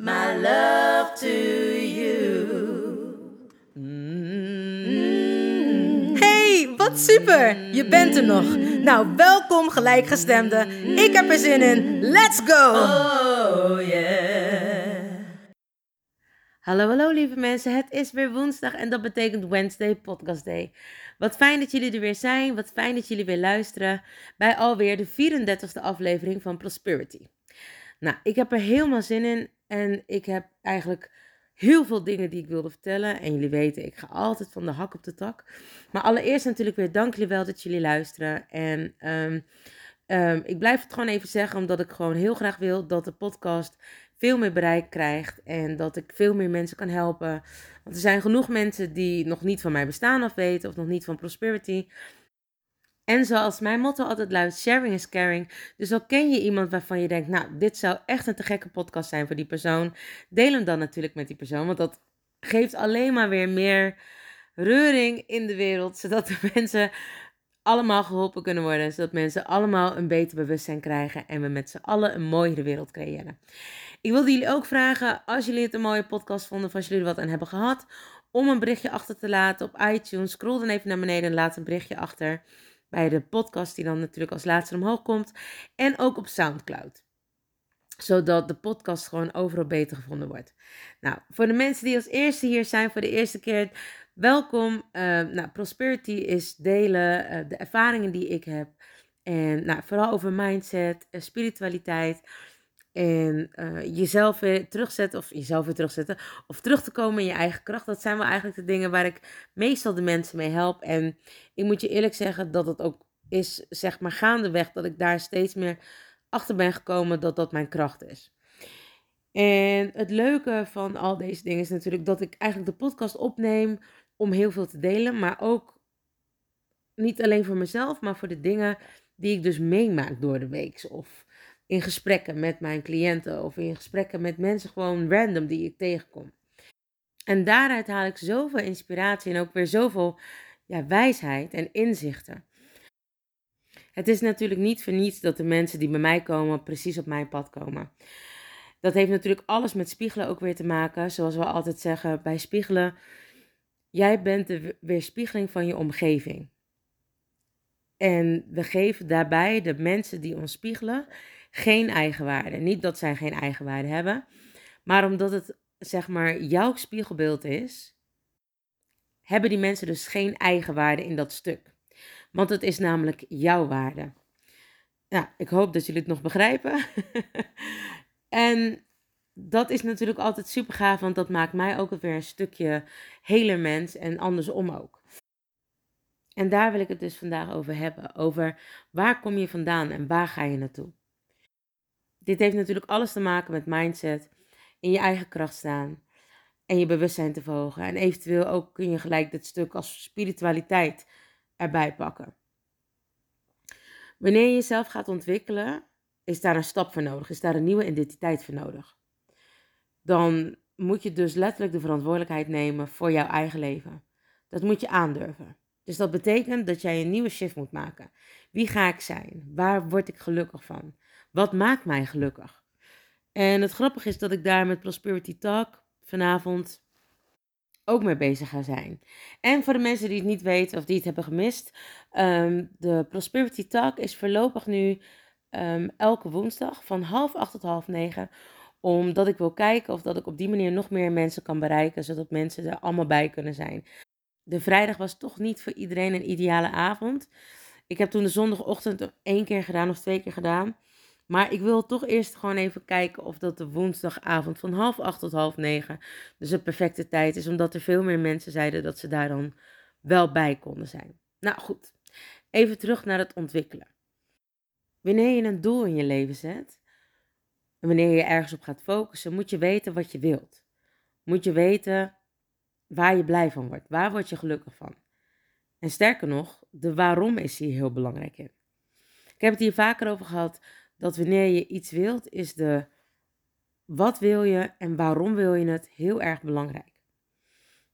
my love to you. Hey, wat super! Je bent er nog. Nou, welkom gelijkgestemde. Ik heb er zin in. Let's go! Oh yeah. Hallo, hallo lieve mensen. Het is weer woensdag en dat betekent Wednesday Podcast Day. Wat fijn dat jullie er weer zijn. Wat fijn dat jullie weer luisteren bij alweer de 34e aflevering van Prosperity. Nou, ik heb er helemaal zin in en ik heb eigenlijk heel veel dingen die ik wilde vertellen. En jullie weten, ik ga altijd van de hak op de tak. Maar allereerst natuurlijk weer dank jullie wel dat jullie luisteren. En ehm, ehm, ik blijf het gewoon even zeggen, omdat ik gewoon heel graag wil dat de podcast veel meer bereik krijgt. En dat ik veel meer mensen kan helpen. Want er zijn genoeg mensen die nog niet van mij bestaan af weten. Of nog niet van Prosperity. En zoals mijn motto altijd luidt, sharing is caring. Dus al ken je iemand waarvan je denkt, nou, dit zou echt een te gekke podcast zijn voor die persoon. Deel hem dan natuurlijk met die persoon, want dat geeft alleen maar weer meer reuring in de wereld. Zodat de mensen allemaal geholpen kunnen worden. Zodat mensen allemaal een beter bewustzijn krijgen en we met z'n allen een mooiere wereld creëren. Ik wilde jullie ook vragen, als jullie het een mooie podcast vonden, of als jullie er wat aan hebben gehad, om een berichtje achter te laten op iTunes. Scroll dan even naar beneden en laat een berichtje achter bij de podcast die dan natuurlijk als laatste omhoog komt. En ook op SoundCloud. Zodat de podcast gewoon overal beter gevonden wordt. Nou, voor de mensen die als eerste hier zijn voor de eerste keer, welkom. Uh, nou, Prosperity is delen uh, de ervaringen die ik heb. En nou, vooral over mindset, uh, spiritualiteit. En uh, jezelf weer terugzetten, of jezelf weer terugzetten, of terug te komen in je eigen kracht. Dat zijn wel eigenlijk de dingen waar ik meestal de mensen mee help. En ik moet je eerlijk zeggen dat het ook is, zeg maar, gaandeweg dat ik daar steeds meer achter ben gekomen dat dat mijn kracht is. En het leuke van al deze dingen is natuurlijk dat ik eigenlijk de podcast opneem om heel veel te delen, maar ook niet alleen voor mezelf, maar voor de dingen die ik dus meemaak door de week. Of in gesprekken met mijn cliënten of in gesprekken met mensen gewoon random die ik tegenkom. En daaruit haal ik zoveel inspiratie en ook weer zoveel ja, wijsheid en inzichten. Het is natuurlijk niet voor niets dat de mensen die bij mij komen precies op mijn pad komen. Dat heeft natuurlijk alles met spiegelen ook weer te maken. Zoals we altijd zeggen bij spiegelen. Jij bent de weerspiegeling van je omgeving. En we geven daarbij de mensen die ons spiegelen geen eigenwaarde. Niet dat zij geen eigenwaarde hebben, maar omdat het zeg maar jouw spiegelbeeld is, hebben die mensen dus geen eigenwaarde in dat stuk. Want het is namelijk jouw waarde. Ja, ik hoop dat jullie het nog begrijpen. en dat is natuurlijk altijd super gaaf, want dat maakt mij ook weer een stukje heler mens en andersom ook. En daar wil ik het dus vandaag over hebben. Over waar kom je vandaan en waar ga je naartoe? Dit heeft natuurlijk alles te maken met mindset, in je eigen kracht staan en je bewustzijn te verhogen. En eventueel ook kun je gelijk dit stuk als spiritualiteit erbij pakken. Wanneer je jezelf gaat ontwikkelen, is daar een stap voor nodig, is daar een nieuwe identiteit voor nodig. Dan moet je dus letterlijk de verantwoordelijkheid nemen voor jouw eigen leven. Dat moet je aandurven. Dus dat betekent dat jij een nieuwe shift moet maken. Wie ga ik zijn? Waar word ik gelukkig van? Wat maakt mij gelukkig? En het grappige is dat ik daar met Prosperity Talk vanavond ook mee bezig ga zijn. En voor de mensen die het niet weten of die het hebben gemist, um, de Prosperity Talk is voorlopig nu um, elke woensdag van half acht tot half negen Omdat ik wil kijken of dat ik op die manier nog meer mensen kan bereiken, zodat mensen er allemaal bij kunnen zijn. De vrijdag was toch niet voor iedereen een ideale avond. Ik heb toen de zondagochtend één keer gedaan of twee keer gedaan. Maar ik wil toch eerst gewoon even kijken of dat de woensdagavond van half acht tot half negen dus een perfecte tijd is. Omdat er veel meer mensen zeiden dat ze daar dan wel bij konden zijn. Nou goed, even terug naar het ontwikkelen. Wanneer je een doel in je leven zet, en wanneer je ergens op gaat focussen, moet je weten wat je wilt. Moet je weten waar je blij van wordt. Waar word je gelukkig van? En sterker nog, de waarom is hier heel belangrijk in. Ik heb het hier vaker over gehad dat wanneer je iets wilt, is de wat wil je en waarom wil je het heel erg belangrijk.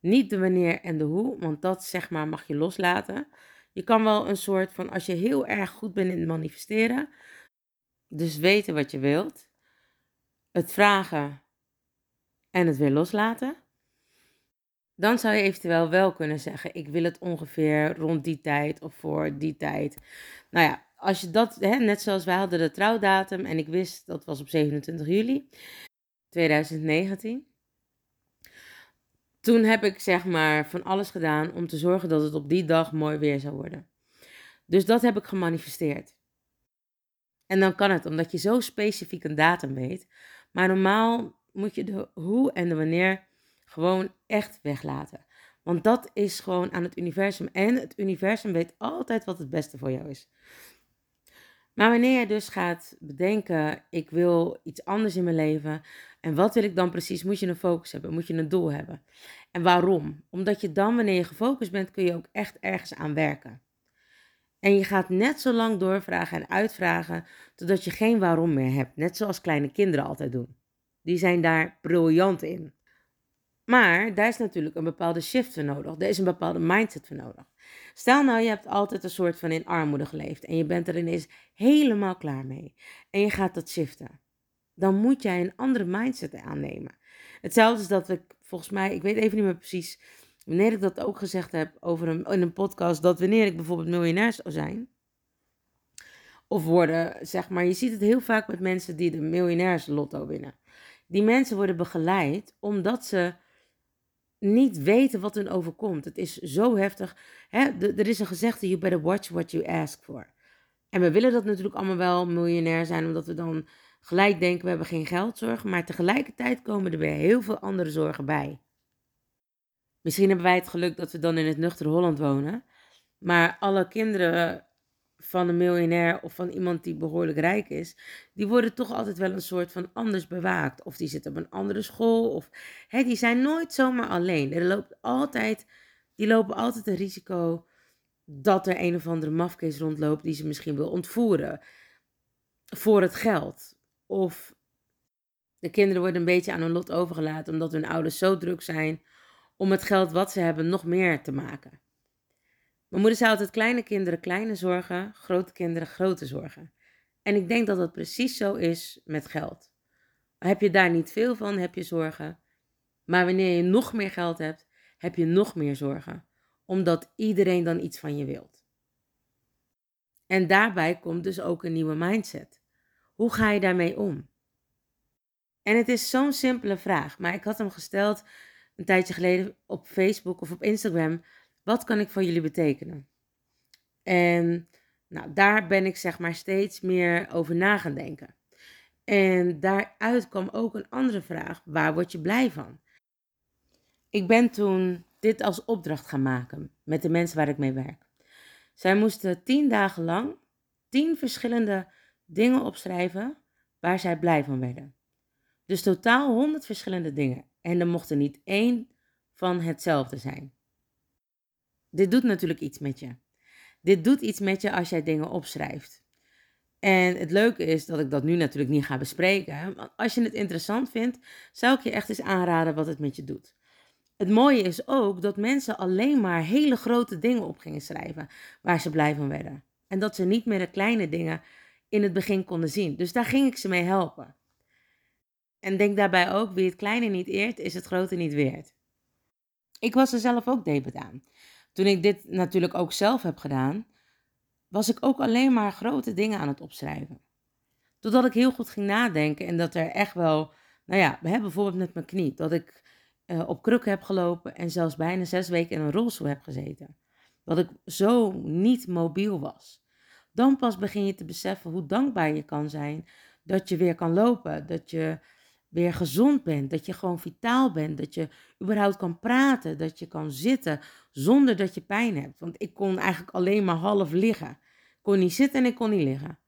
Niet de wanneer en de hoe, want dat zeg maar mag je loslaten. Je kan wel een soort van, als je heel erg goed bent in het manifesteren, dus weten wat je wilt, het vragen en het weer loslaten, dan zou je eventueel wel kunnen zeggen: Ik wil het ongeveer rond die tijd of voor die tijd. Nou ja, als je dat, hè, net zoals wij hadden de trouwdatum en ik wist dat was op 27 juli 2019. Toen heb ik zeg maar van alles gedaan om te zorgen dat het op die dag mooi weer zou worden. Dus dat heb ik gemanifesteerd. En dan kan het, omdat je zo specifiek een datum weet. Maar normaal moet je de hoe en de wanneer gewoon echt weglaten. Want dat is gewoon aan het universum. En het universum weet altijd wat het beste voor jou is. Maar wanneer je dus gaat bedenken, ik wil iets anders in mijn leven. En wat wil ik dan precies? Moet je een focus hebben, moet je een doel hebben. En waarom? Omdat je dan, wanneer je gefocust bent, kun je ook echt ergens aan werken. En je gaat net zo lang doorvragen en uitvragen totdat je geen waarom meer hebt. Net zoals kleine kinderen altijd doen. Die zijn daar briljant in. Maar daar is natuurlijk een bepaalde shift voor nodig. Er is een bepaalde mindset voor nodig. Stel nou, je hebt altijd een soort van in armoede geleefd en je bent er ineens helemaal klaar mee. En je gaat dat shiften. Dan moet jij een andere mindset aannemen. Hetzelfde is dat ik, volgens mij, ik weet even niet meer precies wanneer ik dat ook gezegd heb over een, in een podcast, dat wanneer ik bijvoorbeeld miljonair zou zijn, of worden, zeg maar, je ziet het heel vaak met mensen die de miljonairslotto winnen. Die mensen worden begeleid omdat ze niet weten wat hun overkomt. Het is zo heftig. Hè? er is een gezegde, you better watch what you ask for. En we willen dat natuurlijk allemaal wel miljonair zijn, omdat we dan gelijk denken, we hebben geen geldzorgen. Maar tegelijkertijd komen er weer heel veel andere zorgen bij. Misschien hebben wij het geluk dat we dan in het nuchtere Holland wonen. Maar alle kinderen van een miljonair of van iemand die behoorlijk rijk is, die worden toch altijd wel een soort van anders bewaakt. Of die zitten op een andere school. Of hè, die zijn nooit zomaar alleen. Er loopt altijd, die lopen altijd een risico dat er een of andere mafkees rondloopt die ze misschien wil ontvoeren voor het geld. Of de kinderen worden een beetje aan hun lot overgelaten omdat hun ouders zo druk zijn om het geld wat ze hebben nog meer te maken. Mijn moeder zei altijd kleine kinderen kleine zorgen, grote kinderen grote zorgen. En ik denk dat dat precies zo is met geld. Heb je daar niet veel van, heb je zorgen. Maar wanneer je nog meer geld hebt, heb je nog meer zorgen. Omdat iedereen dan iets van je wilt. En daarbij komt dus ook een nieuwe mindset. Hoe ga je daarmee om? En het is zo'n simpele vraag, maar ik had hem gesteld een tijdje geleden op Facebook of op Instagram. Wat kan ik voor jullie betekenen? En nou, daar ben ik zeg maar steeds meer over na gaan denken. En daaruit kwam ook een andere vraag: waar word je blij van? Ik ben toen dit als opdracht gaan maken met de mensen waar ik mee werk. Zij moesten tien dagen lang tien verschillende dingen opschrijven waar zij blij van werden. Dus totaal honderd verschillende dingen. En er mocht er niet één van hetzelfde zijn. Dit doet natuurlijk iets met je. Dit doet iets met je als jij dingen opschrijft. En het leuke is dat ik dat nu natuurlijk niet ga bespreken. Want als je het interessant vindt, zou ik je echt eens aanraden wat het met je doet. Het mooie is ook dat mensen alleen maar hele grote dingen op gingen schrijven waar ze blij van werden. En dat ze niet meer de kleine dingen in het begin konden zien. Dus daar ging ik ze mee helpen. En denk daarbij ook, wie het kleine niet eert, is het grote niet weert. Ik was er zelf ook debet aan. Toen ik dit natuurlijk ook zelf heb gedaan, was ik ook alleen maar grote dingen aan het opschrijven. Totdat ik heel goed ging nadenken en dat er echt wel Nou ja, bijvoorbeeld met mijn knie, dat ik uh, op krukken heb gelopen en zelfs bijna zes weken in een rolstoel heb gezeten. Dat ik zo niet mobiel was. Dan pas begin je te beseffen hoe dankbaar je kan zijn dat je weer kan lopen, dat je weer gezond bent, dat je gewoon vitaal bent, dat je überhaupt kan praten, dat je kan zitten zonder dat je pijn hebt. Want ik kon eigenlijk alleen maar half liggen. Ik kon niet zitten en ik kon niet liggen.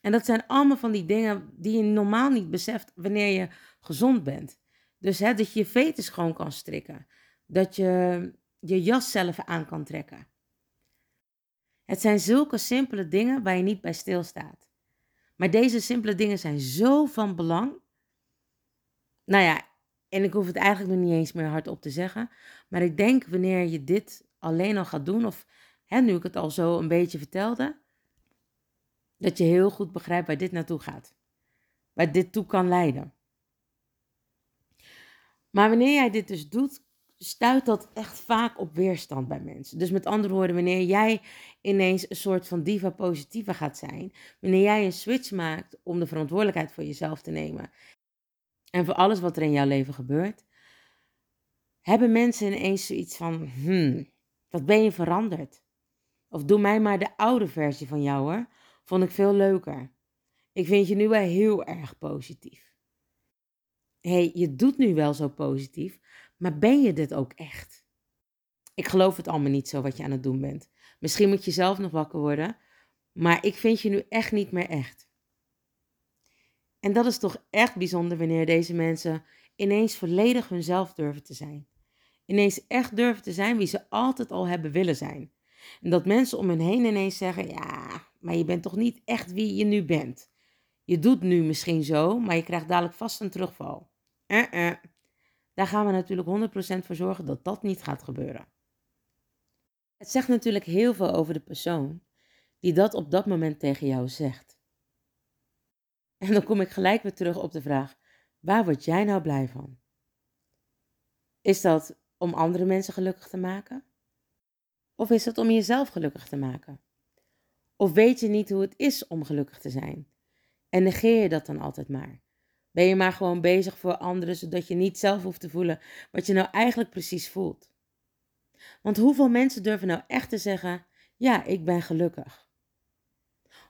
En dat zijn allemaal van die dingen die je normaal niet beseft wanneer je gezond bent. Dus hè, dat je je vetus gewoon kan strikken. Dat je je jas zelf aan kan trekken. Het zijn zulke simpele dingen waar je niet bij stilstaat. Maar deze simpele dingen zijn zo van belang. Nou ja, en ik hoef het eigenlijk nog niet eens meer hardop te zeggen. Maar ik denk wanneer je dit alleen al gaat doen, of hè, nu ik het al zo een beetje vertelde, dat je heel goed begrijpt waar dit naartoe gaat. Waar dit toe kan leiden. Maar wanneer jij dit dus doet, stuit dat echt vaak op weerstand bij mensen. Dus met andere woorden, wanneer jij ineens een soort van diva positiva gaat zijn, wanneer jij een switch maakt om de verantwoordelijkheid voor jezelf te nemen en voor alles wat er in jouw leven gebeurt, hebben mensen ineens zoiets van, hmm, wat ben je veranderd? Of doe mij maar de oude versie van jou hoor, vond ik veel leuker. Ik vind je nu wel heel erg positief hey, je doet nu wel zo positief, maar ben je dit ook echt? Ik geloof het allemaal niet zo wat je aan het doen bent. Misschien moet je zelf nog wakker worden, maar ik vind je nu echt niet meer echt. En dat is toch echt bijzonder wanneer deze mensen ineens volledig hunzelf durven te zijn. Ineens echt durven te zijn wie ze altijd al hebben willen zijn. En dat mensen om hen heen ineens zeggen: Ja, maar je bent toch niet echt wie je nu bent. Je doet nu misschien zo, maar je krijgt dadelijk vast een terugval. Uh -uh. Daar gaan we natuurlijk 100% voor zorgen dat dat niet gaat gebeuren. Het zegt natuurlijk heel veel over de persoon die dat op dat moment tegen jou zegt. En dan kom ik gelijk weer terug op de vraag: waar word jij nou blij van? Is dat om andere mensen gelukkig te maken? Of is dat om jezelf gelukkig te maken? Of weet je niet hoe het is om gelukkig te zijn? En negeer je dat dan altijd maar? Ben je maar gewoon bezig voor anderen, zodat je niet zelf hoeft te voelen wat je nou eigenlijk precies voelt. Want hoeveel mensen durven nou echt te zeggen: Ja, ik ben gelukkig?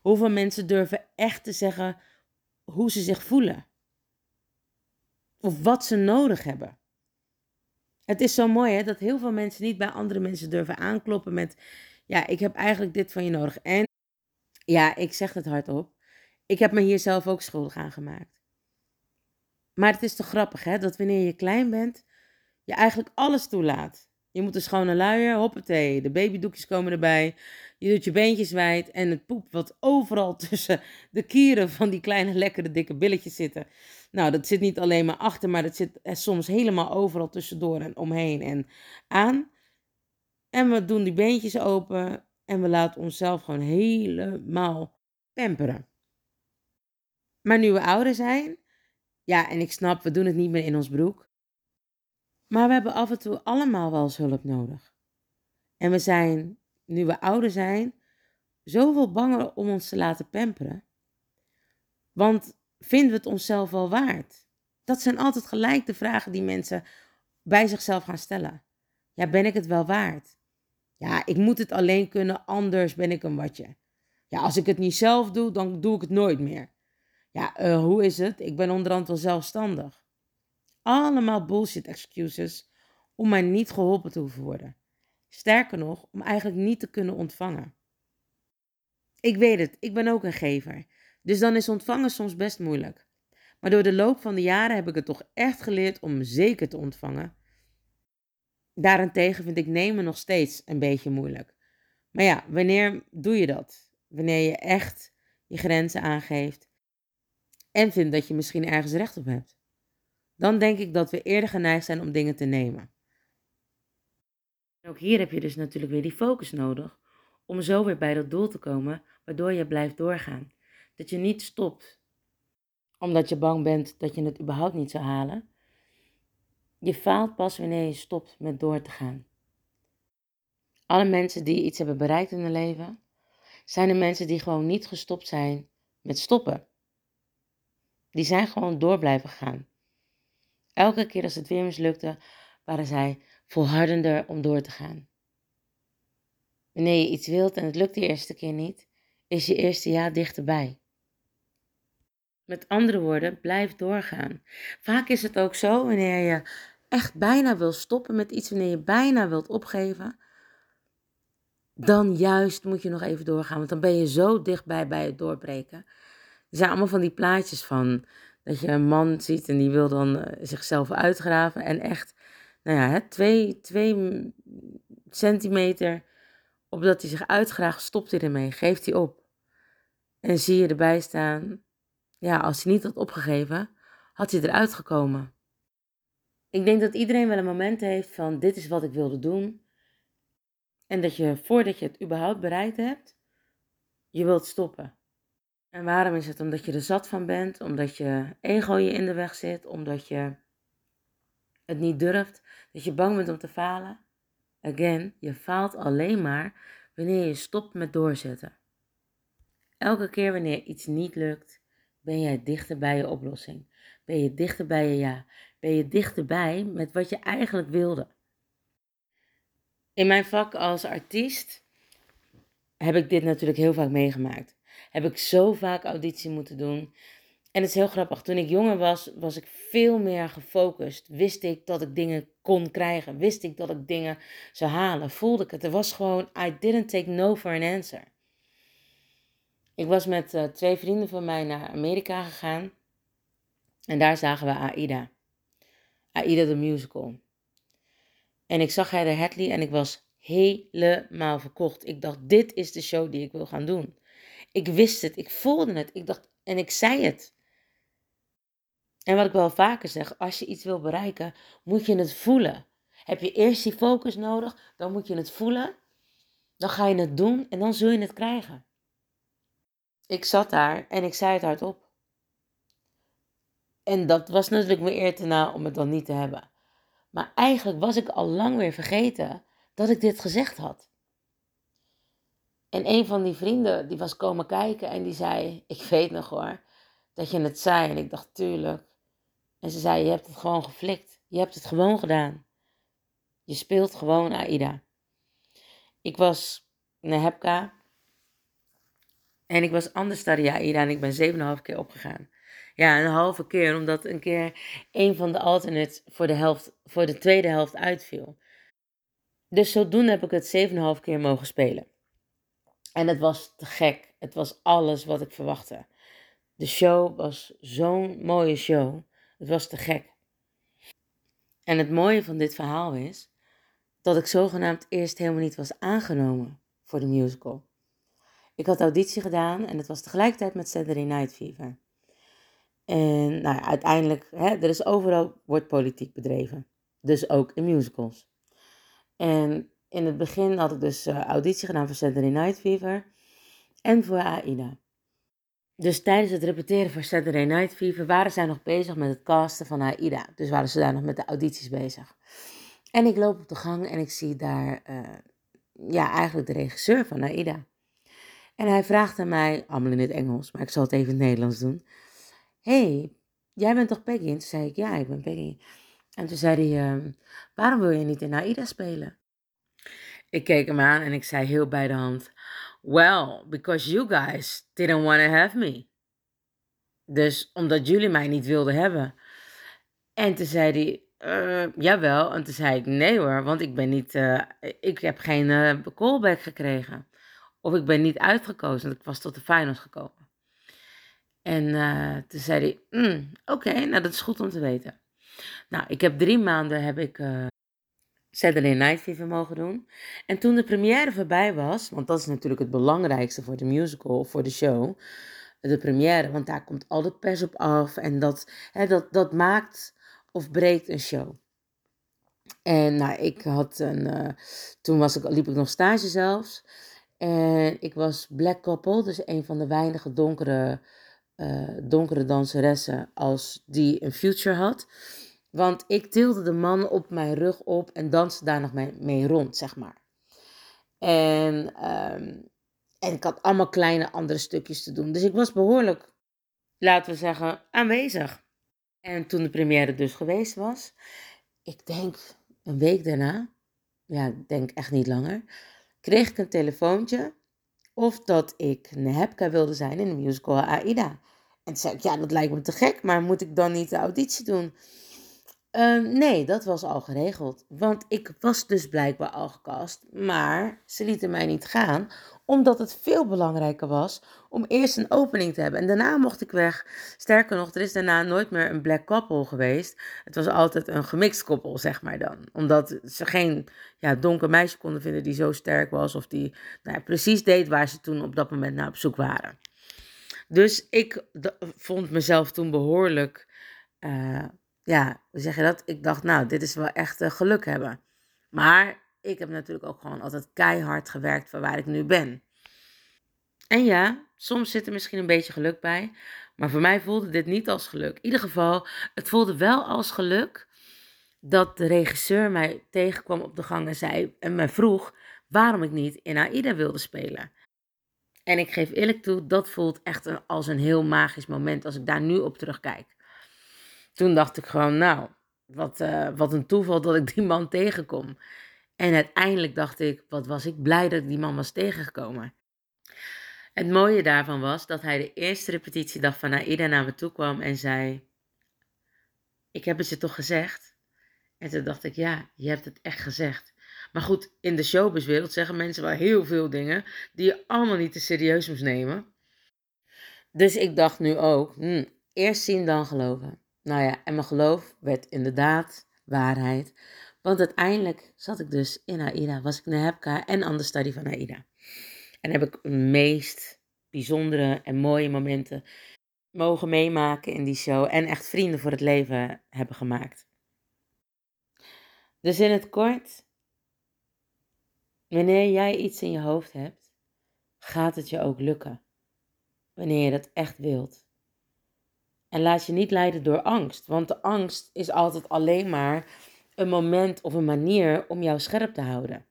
Hoeveel mensen durven echt te zeggen hoe ze zich voelen? Of wat ze nodig hebben? Het is zo mooi hè, dat heel veel mensen niet bij andere mensen durven aankloppen met: Ja, ik heb eigenlijk dit van je nodig. En ja, ik zeg het hardop. Ik heb me hier zelf ook schuldig aan gemaakt. Maar het is toch grappig, hè? Dat wanneer je klein bent, je eigenlijk alles toelaat. Je moet een schone luier, hoppatee, de babydoekjes komen erbij. Je doet je beentjes wijd en het poep wat overal tussen de kieren van die kleine lekkere dikke billetjes zitten. Nou, dat zit niet alleen maar achter, maar dat zit soms helemaal overal tussendoor en omheen en aan. En we doen die beentjes open en we laten onszelf gewoon helemaal pamperen. Maar nu we ouder zijn, ja, en ik snap, we doen het niet meer in ons broek. Maar we hebben af en toe allemaal wel eens hulp nodig. En we zijn, nu we ouder zijn, zoveel banger om ons te laten pamperen. Want vinden we het onszelf wel waard? Dat zijn altijd gelijk de vragen die mensen bij zichzelf gaan stellen. Ja, ben ik het wel waard? Ja, ik moet het alleen kunnen, anders ben ik een watje. Ja, als ik het niet zelf doe, dan doe ik het nooit meer. Ja, uh, hoe is het? Ik ben onderhand wel zelfstandig. Allemaal bullshit excuses om maar niet geholpen te hoeven worden. Sterker nog, om eigenlijk niet te kunnen ontvangen. Ik weet het, ik ben ook een gever. Dus dan is ontvangen soms best moeilijk. Maar door de loop van de jaren heb ik het toch echt geleerd om zeker te ontvangen. Daarentegen vind ik nemen nog steeds een beetje moeilijk. Maar ja, wanneer doe je dat? Wanneer je echt je grenzen aangeeft en vindt dat je misschien ergens recht op hebt. Dan denk ik dat we eerder geneigd zijn om dingen te nemen. ook hier heb je dus natuurlijk weer die focus nodig om zo weer bij dat doel te komen, waardoor je blijft doorgaan. Dat je niet stopt omdat je bang bent dat je het überhaupt niet zou halen. Je faalt pas wanneer je stopt met door te gaan. Alle mensen die iets hebben bereikt in hun leven, zijn de mensen die gewoon niet gestopt zijn met stoppen. Die zijn gewoon door blijven gaan. Elke keer als het weer mislukte, waren zij volhardender om door te gaan. Wanneer je iets wilt en het lukt de eerste keer niet, is je eerste ja dichterbij. Met andere woorden, blijf doorgaan. Vaak is het ook zo, wanneer je echt bijna wil stoppen met iets, wanneer je bijna wilt opgeven, dan juist moet je nog even doorgaan, want dan ben je zo dichtbij bij het doorbreken. Er zijn allemaal van die plaatjes van dat je een man ziet en die wil dan uh, zichzelf uitgraven en echt, nou ja, twee, twee centimeter opdat hij zich uitgraaft, stopt hij ermee, geeft hij op. En zie je erbij staan, ja, als hij niet had opgegeven, had hij eruit gekomen. Ik denk dat iedereen wel een moment heeft van dit is wat ik wilde doen. En dat je voordat je het überhaupt bereikt hebt, je wilt stoppen. En waarom is het? Omdat je er zat van bent, omdat je ego je in de weg zit, omdat je het niet durft, dat je bang bent om te falen. Again, je faalt alleen maar wanneer je stopt met doorzetten. Elke keer wanneer iets niet lukt, ben jij dichter bij je oplossing. Ben je dichter bij je ja. Ben je dichterbij met wat je eigenlijk wilde. In mijn vak als artiest heb ik dit natuurlijk heel vaak meegemaakt. Heb ik zo vaak auditie moeten doen. En het is heel grappig. Toen ik jonger was, was ik veel meer gefocust. Wist ik dat ik dingen kon krijgen. Wist ik dat ik dingen zou halen. Voelde ik het. Er was gewoon, I didn't take no for an answer. Ik was met uh, twee vrienden van mij naar Amerika gegaan. En daar zagen we Aida. Aida the musical. En ik zag Heather Hadley en ik was helemaal verkocht. Ik dacht, dit is de show die ik wil gaan doen. Ik wist het, ik voelde het. Ik dacht, en ik zei het. En wat ik wel vaker zeg, als je iets wil bereiken, moet je het voelen. Heb je eerst die focus nodig, dan moet je het voelen. Dan ga je het doen en dan zul je het krijgen. Ik zat daar en ik zei het hardop. En dat was natuurlijk me eer te na om het dan niet te hebben. Maar eigenlijk was ik al lang weer vergeten dat ik dit gezegd had. En een van die vrienden die was komen kijken en die zei: Ik weet nog hoor, dat je het zei. En ik dacht: Tuurlijk. En ze zei: Je hebt het gewoon geflikt. Je hebt het gewoon gedaan. Je speelt gewoon Aida. Ik was naar Hepka. En ik was anders dan Aida en ik ben 7,5 keer opgegaan. Ja, een halve keer, omdat een keer een van de alternates voor de, helft, voor de tweede helft uitviel. Dus zodoende heb ik het 7,5 keer mogen spelen. En het was te gek. Het was alles wat ik verwachtte. De show was zo'n mooie show. Het was te gek. En het mooie van dit verhaal is dat ik zogenaamd eerst helemaal niet was aangenomen voor de musical. Ik had auditie gedaan en het was tegelijkertijd met Saturday Night Fever. En nou ja, uiteindelijk, hè, er is overal wordt politiek bedreven. Dus ook in musicals. En in het begin had ik dus uh, auditie gedaan voor Saturday Night Fever en voor AIDA. Dus tijdens het repeteren voor Saturday Night Fever waren zij nog bezig met het casten van AIDA. Dus waren ze daar nog met de audities bezig. En ik loop op de gang en ik zie daar uh, ja, eigenlijk de regisseur van AIDA. En hij vraagt aan mij, allemaal in het Engels, maar ik zal het even in het Nederlands doen. hey, jij bent toch Peggy? En toen zei ik, ja, ik ben Peggy. En toen zei hij, uh, waarom wil je niet in AIDA spelen? Ik keek hem aan en ik zei heel bij de hand, well, because you guys didn't want to have me. Dus omdat jullie mij niet wilden hebben. En toen zei hij, uh, jawel. En toen zei ik, nee hoor, want ik ben niet, uh, ik heb geen uh, callback gekregen. Of ik ben niet uitgekozen, want ik was tot de finals gekomen. En toen zei hij, mm, oké, nou dat is goed om te weten. Nou, ik heb drie maanden heb ik Saturday Night Fever mogen doen. En toen de première voorbij was, want dat is natuurlijk het belangrijkste voor de musical, voor de show, de première, want daar komt al de pers op af en dat, hè, dat, dat maakt of breekt een show. En nou, ik had een, uh, toen was ik, liep ik nog stage zelfs. En ik was Black Couple, dus een van de weinige donkere, uh, donkere danseressen als die een future had. Want ik tilde de man op mijn rug op en danste daar nog mee, rond, zeg maar. En, um, en ik had allemaal kleine andere stukjes te doen. Dus ik was behoorlijk laten we zeggen, aanwezig. En toen de première dus geweest was, ik denk een week daarna, ja, ik denk echt niet langer, kreeg ik een telefoontje of dat ik Nehebka wilde zijn in de musical Aida. En toen zei ik, ja, dat lijkt me te gek, maar moet ik dan niet de auditie doen? Ehm, nee, dat was al geregeld. Want ik was dus blijkbaar al gecast. Maar ze lieten mij niet gaan. Omdat het veel belangrijker was om eerst een opening te hebben. En daarna mocht ik weg. Sterker nog, er is daarna nooit meer een black couple geweest. Het was altijd een gemixt koppel, zeg maar dan. Omdat ze geen ja, donker meisje konden vinden die zo sterk was. Of die nou precies deed waar ze toen op dat moment naar op zoek waren. Dus ik vond mezelf toen behoorlijk... Uh, ja, hoe zeg je dat? Ik dacht, nou, dit is wel echt uh, geluk hebben. Maar ik heb natuurlijk ook gewoon altijd keihard gewerkt voor waar ik nu ben. En ja, soms zit er misschien een beetje geluk bij. Maar voor mij voelde dit niet als geluk. In ieder geval, het voelde wel als geluk dat de regisseur mij tegenkwam op de gang en zei en me vroeg waarom ik niet in AIDA wilde spelen. En ik geef eerlijk toe, dat voelt echt als een heel magisch moment als ik daar nu op terugkijk toen dacht ik gewoon, nou, wat, uh, wat een toeval dat ik die man tegenkom. En uiteindelijk dacht ik, wat was ik blij dat ik die man was tegengekomen. Het mooie daarvan was dat hij de eerste repetitiedag van Aida naar me toe kwam en zei: Ik heb het je toch gezegd? En toen dacht ik: Ja, je hebt het echt gezegd. Maar goed, in de showbizwereld zeggen mensen wel heel veel dingen die je allemaal niet te serieus moest nemen. Dus ik dacht nu ook: hm, eerst zien, dan geloven. Nou ja, en mijn geloof werd inderdaad waarheid. Want uiteindelijk zat ik dus in AIDA, was ik Nehebka en understudy van AIDA. En heb ik de meest bijzondere en mooie momenten mogen meemaken in die show. En echt vrienden voor het leven hebben gemaakt. Dus in het kort, wanneer jij iets in je hoofd hebt, gaat het je ook lukken. Wanneer je dat echt wilt. En laat je niet leiden door angst, want de angst is altijd alleen maar een moment of een manier om jou scherp te houden.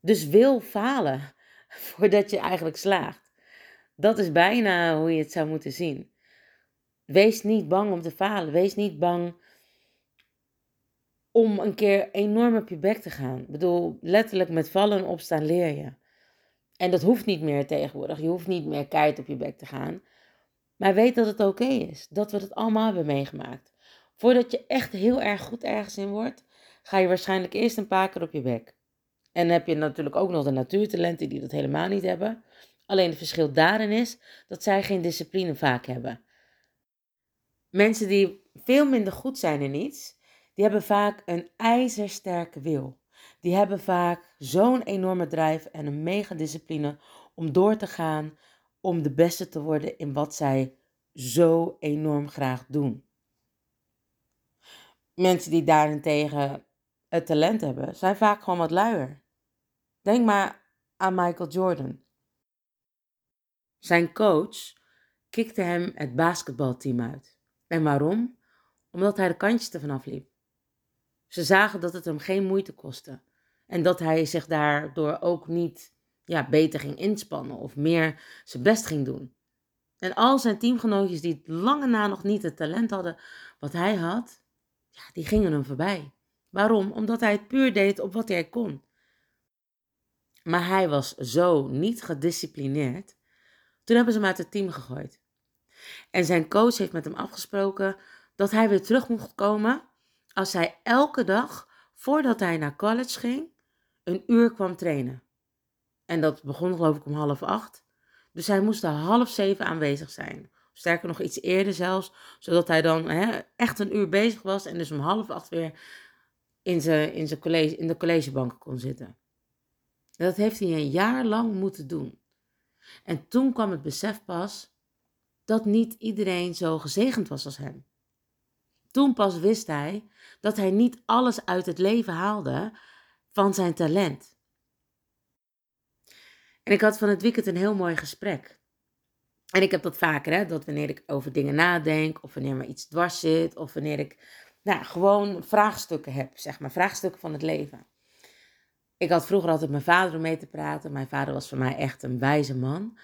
Dus wil falen voordat je eigenlijk slaagt. Dat is bijna hoe je het zou moeten zien. Wees niet bang om te falen. Wees niet bang om een keer enorm op je bek te gaan. Ik bedoel, letterlijk met vallen en opstaan leer je. En dat hoeft niet meer tegenwoordig. Je hoeft niet meer keihard op je bek te gaan. Maar weet dat het oké is. Dat we het allemaal hebben meegemaakt. Voordat je echt heel erg goed ergens in wordt, ga je waarschijnlijk eerst een paar keer op je bek. En heb je natuurlijk ook nog de natuurtalenten die dat helemaal niet hebben. Alleen het verschil daarin is dat zij geen discipline vaak hebben. Mensen die veel minder goed zijn in iets, die hebben vaak een ijzersterke wil. Die hebben vaak zo'n enorme drijf en een mega discipline om door te gaan, om de beste te worden in wat zij zo enorm graag doen. Mensen die daarentegen het talent hebben, zijn vaak gewoon wat luier. Denk maar aan Michael Jordan. Zijn coach kikte hem het basketbalteam uit. En waarom? Omdat hij de kantjes ervan afliep. Ze zagen dat het hem geen moeite kostte. En dat hij zich daardoor ook niet ja, beter ging inspannen of meer zijn best ging doen. En al zijn teamgenootjes die lange na nog niet het talent hadden wat hij had, ja, die gingen hem voorbij. Waarom? Omdat hij het puur deed op wat hij kon. Maar hij was zo niet gedisciplineerd. Toen hebben ze hem uit het team gegooid. En zijn coach heeft met hem afgesproken dat hij weer terug mocht komen als hij elke dag, voordat hij naar college ging, een uur kwam trainen. En dat begon geloof ik om half acht. Dus hij moest er half zeven aanwezig zijn. Sterker nog iets eerder zelfs, zodat hij dan hè, echt een uur bezig was en dus om half acht weer in, zijn, in, zijn college, in de collegebank kon zitten. En dat heeft hij een jaar lang moeten doen. En toen kwam het besef pas dat niet iedereen zo gezegend was als hem. Toen pas wist hij dat hij niet alles uit het leven haalde van zijn talent. En ik had van het weekend een heel mooi gesprek. En ik heb dat vaker, hè, dat wanneer ik over dingen nadenk, of wanneer me iets dwars zit, of wanneer ik nou, gewoon vraagstukken heb, zeg maar, vraagstukken van het leven. Ik had vroeger altijd mijn vader om mee te praten. Mijn vader was voor mij echt een wijze man.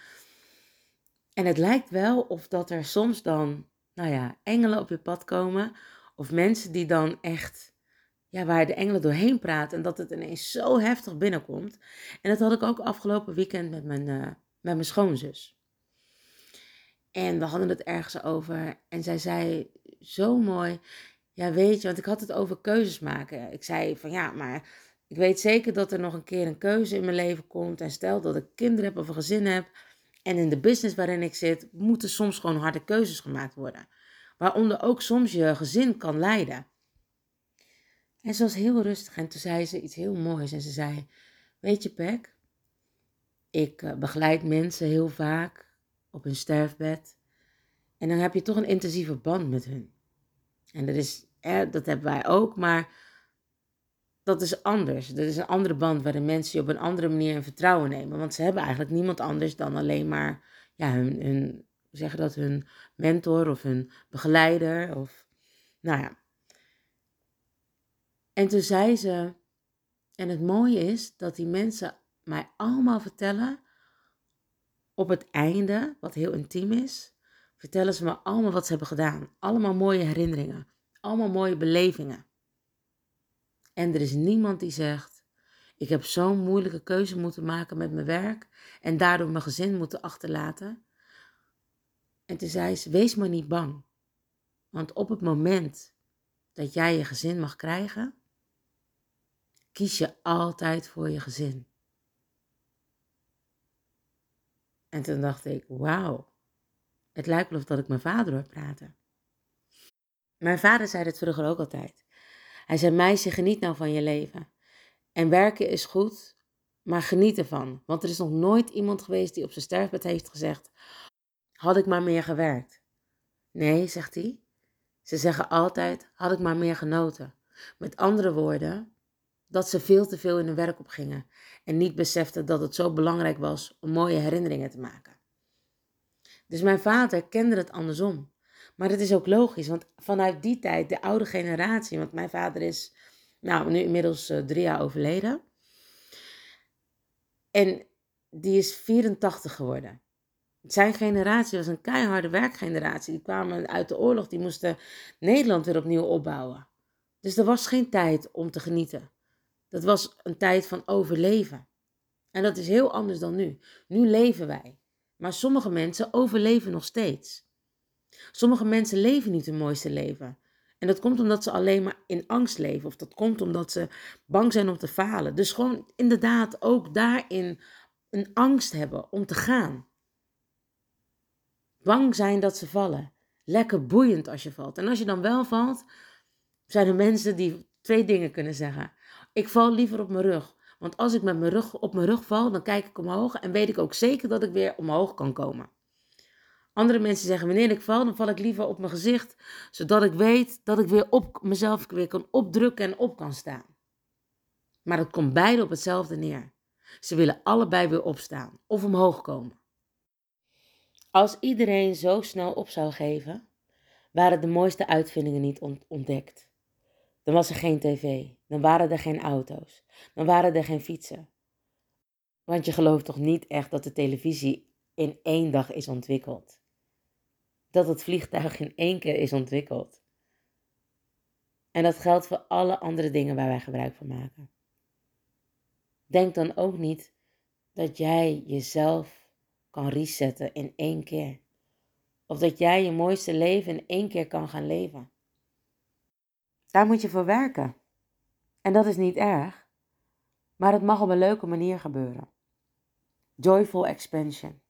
En het lijkt wel of dat er soms dan, nou ja, engelen op je pad komen. Of mensen die dan echt, ja, waar de engelen doorheen praten. En dat het ineens zo heftig binnenkomt. En dat had ik ook afgelopen weekend met mijn, uh, met mijn schoonzus. En we hadden het ergens over. En zij zei zo mooi. Ja, weet je, want ik had het over keuzes maken. Ik zei van ja, maar ik weet zeker dat er nog een keer een keuze in mijn leven komt. En stel dat ik kinderen heb of een gezin heb. En in de business waarin ik zit, moeten soms gewoon harde keuzes gemaakt worden. Waaronder ook soms je gezin kan leiden. En ze was heel rustig en toen zei ze iets heel moois. En ze zei, weet je Pek, ik eh, begeleid mensen heel vaak op hun sterfbed. En dan heb je toch een intensieve band met hun. En dat, is, dat hebben wij ook, maar dat is anders. Dat is een andere band waarin mensen je op een andere manier in vertrouwen nemen. Want ze hebben eigenlijk niemand anders dan alleen maar ja, hun, hun zeggen dat, hun mentor of hun begeleider. Of, nou ja. En toen zei ze, en het mooie is dat die mensen mij allemaal vertellen op het einde, wat heel intiem is, vertellen ze me allemaal wat ze hebben gedaan. Allemaal mooie herinneringen, allemaal mooie belevingen. En er is niemand die zegt: Ik heb zo'n moeilijke keuze moeten maken met mijn werk en daardoor mijn gezin moeten achterlaten. En toen zei ze: Wees maar niet bang. Want op het moment dat jij je gezin mag krijgen, kies je altijd voor je gezin. En toen dacht ik: Wauw, het lijkt wel of dat ik mijn vader hoor praten. Mijn vader zei het vroeger ook altijd. Hij zei, meisje, geniet nou van je leven. En werken is goed, maar geniet ervan. Want er is nog nooit iemand geweest die op zijn sterfbed heeft gezegd, had ik maar meer gewerkt. Nee, zegt hij. Ze zeggen altijd, had ik maar meer genoten. Met andere woorden, dat ze veel te veel in hun werk opgingen en niet beseften dat het zo belangrijk was om mooie herinneringen te maken. Dus mijn vader kende het andersom. Maar het is ook logisch, want vanuit die tijd, de oude generatie, want mijn vader is nou, nu inmiddels uh, drie jaar overleden. En die is 84 geworden. Zijn generatie was een keiharde werkgeneratie. Die kwamen uit de oorlog, die moesten Nederland weer opnieuw opbouwen. Dus er was geen tijd om te genieten. Dat was een tijd van overleven. En dat is heel anders dan nu. Nu leven wij. Maar sommige mensen overleven nog steeds. Sommige mensen leven niet hun mooiste leven. En dat komt omdat ze alleen maar in angst leven. Of dat komt omdat ze bang zijn om te falen. Dus gewoon inderdaad ook daarin een angst hebben om te gaan. Bang zijn dat ze vallen. Lekker boeiend als je valt. En als je dan wel valt, zijn er mensen die twee dingen kunnen zeggen. Ik val liever op mijn rug. Want als ik met mijn rug op mijn rug val, dan kijk ik omhoog en weet ik ook zeker dat ik weer omhoog kan komen. Andere mensen zeggen, wanneer ik val, dan val ik liever op mijn gezicht, zodat ik weet dat ik weer op mezelf weer kan opdrukken en op kan staan. Maar het komt beide op hetzelfde neer. Ze willen allebei weer opstaan of omhoog komen. Als iedereen zo snel op zou geven, waren de mooiste uitvindingen niet ontdekt. Dan was er geen tv, dan waren er geen auto's, dan waren er geen fietsen. Want je gelooft toch niet echt dat de televisie in één dag is ontwikkeld? dat het vliegtuig in één keer is ontwikkeld. En dat geldt voor alle andere dingen waar wij gebruik van maken. Denk dan ook niet dat jij jezelf kan resetten in één keer. Of dat jij je mooiste leven in één keer kan gaan leven. Daar moet je voor werken. En dat is niet erg, maar het mag op een leuke manier gebeuren. Joyful expansion.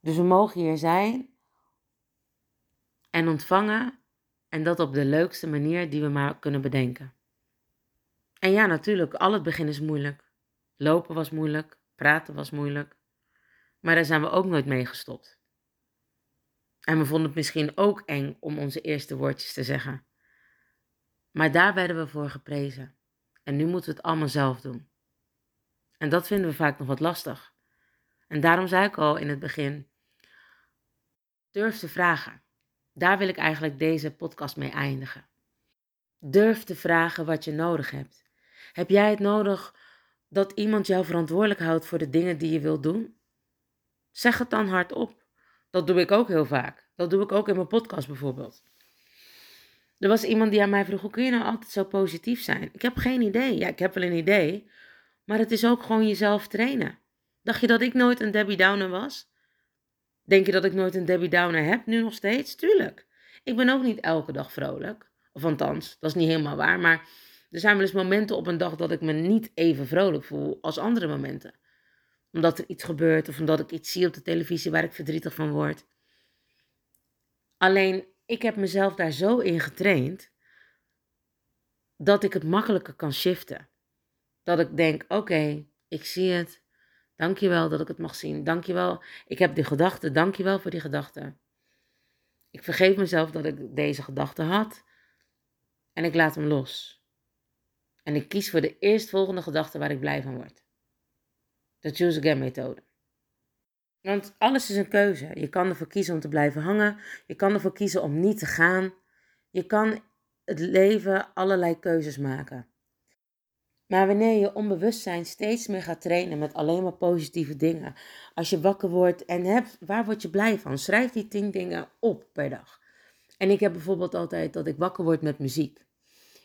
Dus we mogen hier zijn en ontvangen en dat op de leukste manier die we maar kunnen bedenken. En ja, natuurlijk, al het begin is moeilijk. Lopen was moeilijk, praten was moeilijk. Maar daar zijn we ook nooit mee gestopt. En we vonden het misschien ook eng om onze eerste woordjes te zeggen. Maar daar werden we voor geprezen. En nu moeten we het allemaal zelf doen. En dat vinden we vaak nog wat lastig. En daarom zei ik al in het begin: durf te vragen. Daar wil ik eigenlijk deze podcast mee eindigen. Durf te vragen wat je nodig hebt. Heb jij het nodig dat iemand jou verantwoordelijk houdt voor de dingen die je wilt doen? Zeg het dan hardop. Dat doe ik ook heel vaak. Dat doe ik ook in mijn podcast bijvoorbeeld. Er was iemand die aan mij vroeg: hoe kun je nou altijd zo positief zijn? Ik heb geen idee. Ja, ik heb wel een idee. Maar het is ook gewoon jezelf trainen. Dacht je dat ik nooit een Debbie Downer was? Denk je dat ik nooit een Debbie Downer heb? Nu nog steeds? Tuurlijk. Ik ben ook niet elke dag vrolijk. Of althans, dat is niet helemaal waar. Maar er zijn wel eens momenten op een dag dat ik me niet even vrolijk voel als andere momenten. Omdat er iets gebeurt of omdat ik iets zie op de televisie waar ik verdrietig van word. Alleen, ik heb mezelf daar zo in getraind dat ik het makkelijker kan shiften. Dat ik denk, oké, ik zie het. Dankjewel dat ik het mag zien. Dankjewel. Ik heb die gedachte. Dankjewel voor die gedachte. Ik vergeef mezelf dat ik deze gedachte had. En ik laat hem los. En ik kies voor de eerstvolgende gedachte waar ik blij van word. De Choose Again methode. Want alles is een keuze. Je kan ervoor kiezen om te blijven hangen. Je kan ervoor kiezen om niet te gaan. Je kan het leven allerlei keuzes maken. Maar wanneer je onbewustzijn steeds meer gaat trainen met alleen maar positieve dingen. Als je wakker wordt en hebt, waar word je blij van? Schrijf die tien dingen op per dag. En ik heb bijvoorbeeld altijd dat ik wakker word met muziek.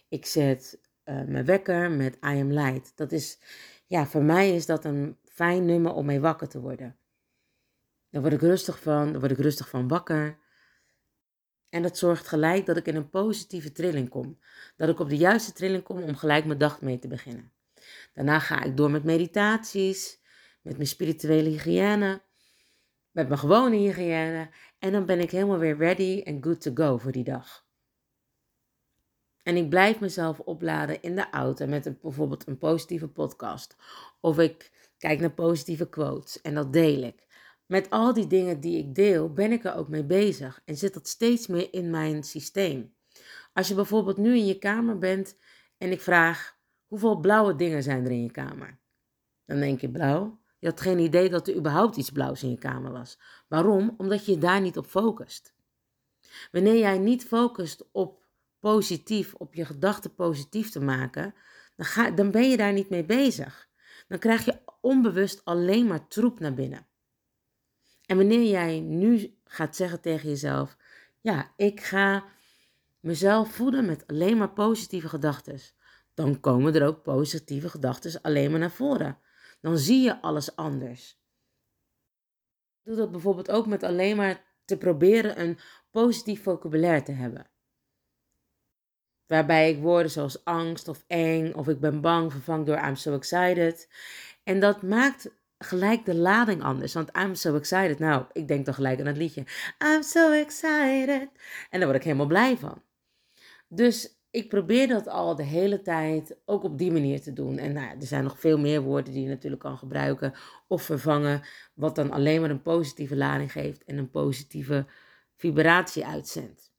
Ik zet uh, mijn wekker met I Am Light. Dat is, ja, voor mij is dat een fijn nummer om mee wakker te worden. Daar word ik rustig van, daar word ik rustig van wakker. En dat zorgt gelijk dat ik in een positieve trilling kom. Dat ik op de juiste trilling kom om gelijk mijn dag mee te beginnen. Daarna ga ik door met meditaties, met mijn spirituele hygiëne, met mijn gewone hygiëne. En dan ben ik helemaal weer ready en good to go voor die dag. En ik blijf mezelf opladen in de auto met bijvoorbeeld een positieve podcast. Of ik kijk naar positieve quotes en dat deel ik met al die dingen die ik deel, ben ik er ook mee bezig en zit dat steeds meer in mijn systeem. Als je bijvoorbeeld nu in je kamer bent en ik vraag hoeveel blauwe dingen zijn er in je kamer, dan denk je blauw. Je had geen idee dat er überhaupt iets blauws in je kamer was. Waarom? Omdat je daar niet op focust. Wanneer jij niet focust op positief, op je gedachten positief te maken, dan, ga, dan ben je daar niet mee bezig. Dan krijg je onbewust alleen maar troep naar binnen. En wanneer jij nu gaat zeggen tegen jezelf: Ja, ik ga mezelf voeden met alleen maar positieve gedachten, dan komen er ook positieve gedachten alleen maar naar voren. Dan zie je alles anders. Doe dat bijvoorbeeld ook met alleen maar te proberen een positief vocabulaire te hebben. Waarbij ik woorden zoals angst of eng of ik ben bang vervang door I'm so excited. En dat maakt gelijk de lading anders. Want I'm so excited. Nou, ik denk dan gelijk aan het liedje. I'm so excited. En daar word ik helemaal blij van. Dus ik probeer dat al de hele tijd ook op die manier te doen. En nou, er zijn nog veel meer woorden die je natuurlijk kan gebruiken of vervangen. Wat dan alleen maar een positieve lading geeft en een positieve vibratie uitzendt.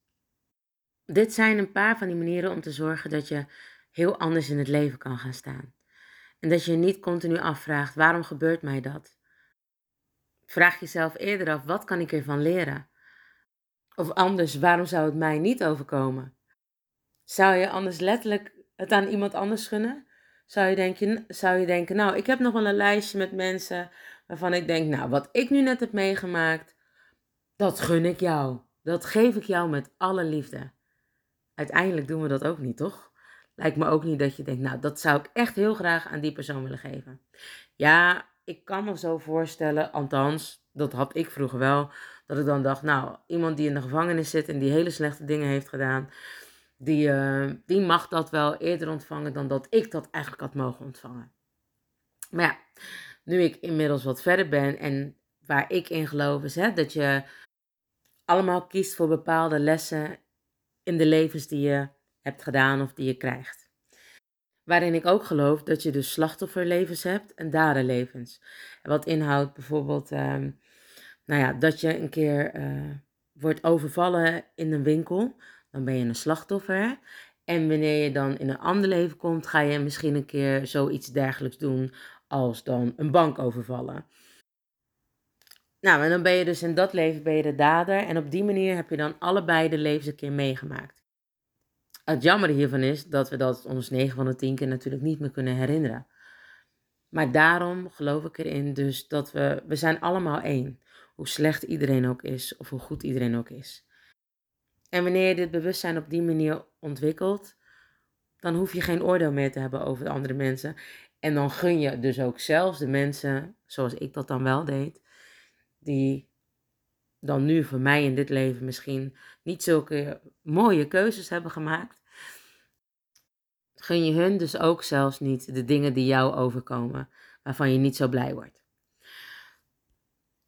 Dit zijn een paar van die manieren om te zorgen dat je heel anders in het leven kan gaan staan. En dat je je niet continu afvraagt: waarom gebeurt mij dat? Vraag jezelf eerder af: wat kan ik ervan leren? Of anders, waarom zou het mij niet overkomen? Zou je anders letterlijk het aan iemand anders gunnen? Zou je, denken, zou je denken, nou, ik heb nog wel een lijstje met mensen waarvan ik denk, nou, wat ik nu net heb meegemaakt, dat gun ik jou. Dat geef ik jou met alle liefde. Uiteindelijk doen we dat ook niet, toch? Lijkt me ook niet dat je denkt, nou, dat zou ik echt heel graag aan die persoon willen geven. Ja, ik kan me zo voorstellen, althans, dat had ik vroeger wel, dat ik dan dacht, nou, iemand die in de gevangenis zit en die hele slechte dingen heeft gedaan, die, uh, die mag dat wel eerder ontvangen dan dat ik dat eigenlijk had mogen ontvangen. Maar ja, nu ik inmiddels wat verder ben en waar ik in geloof is hè, dat je allemaal kiest voor bepaalde lessen in de levens die je hebt gedaan of die je krijgt. Waarin ik ook geloof dat je dus slachtofferlevens hebt en daderlevens. Wat inhoudt bijvoorbeeld, ehm, nou ja, dat je een keer uh, wordt overvallen in een winkel, dan ben je een slachtoffer. En wanneer je dan in een ander leven komt, ga je misschien een keer zoiets dergelijks doen als dan een bank overvallen. Nou, en dan ben je dus in dat leven ben je de dader en op die manier heb je dan allebei de levens een keer meegemaakt. Het jammer hiervan is dat we dat ons 9 van de 10 keer natuurlijk niet meer kunnen herinneren. Maar daarom geloof ik erin dus dat we, we zijn allemaal één. hoe slecht iedereen ook is of hoe goed iedereen ook is. En wanneer je dit bewustzijn op die manier ontwikkelt, dan hoef je geen oordeel meer te hebben over de andere mensen. En dan gun je dus ook zelfs de mensen, zoals ik dat dan wel deed, die dan nu voor mij in dit leven misschien niet zulke mooie keuzes hebben gemaakt. Gun je hun dus ook zelfs niet de dingen die jou overkomen, waarvan je niet zo blij wordt.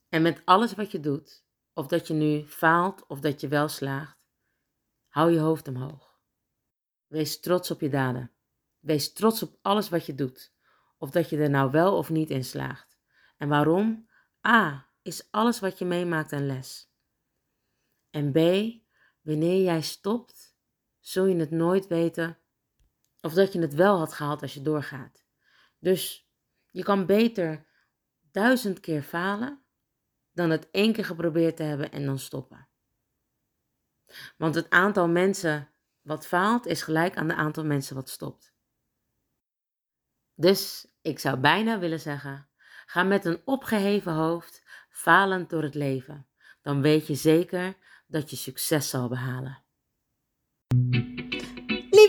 En met alles wat je doet, of dat je nu faalt of dat je wel slaagt, hou je hoofd omhoog. Wees trots op je daden. Wees trots op alles wat je doet, of dat je er nou wel of niet in slaagt. En waarom? A. Is alles wat je meemaakt een les. En B. Wanneer jij stopt, zul je het nooit weten of dat je het wel had gehaald als je doorgaat. Dus je kan beter duizend keer falen dan het één keer geprobeerd te hebben en dan stoppen. Want het aantal mensen wat faalt is gelijk aan het aantal mensen wat stopt. Dus ik zou bijna willen zeggen: ga met een opgeheven hoofd falend door het leven. Dan weet je zeker dat je succes zal behalen.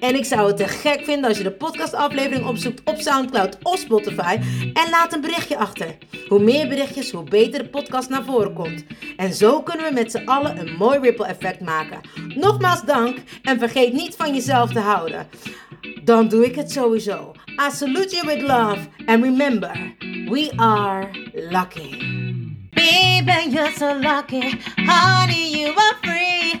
En ik zou het te gek vinden als je de podcastaflevering opzoekt op SoundCloud of Spotify en laat een berichtje achter. Hoe meer berichtjes, hoe beter de podcast naar voren komt. En zo kunnen we met z'n allen een mooi ripple effect maken. Nogmaals dank en vergeet niet van jezelf te houden. Dan doe ik het sowieso. I salute you with love and remember, we are lucky. Baby, you're so lucky. Honey, you are free.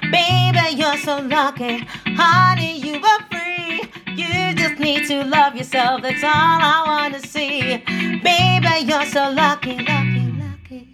Baby, you're so lucky. Honey, you are free. You just need to love yourself. That's all I wanna see. Baby, you're so lucky, lucky, lucky.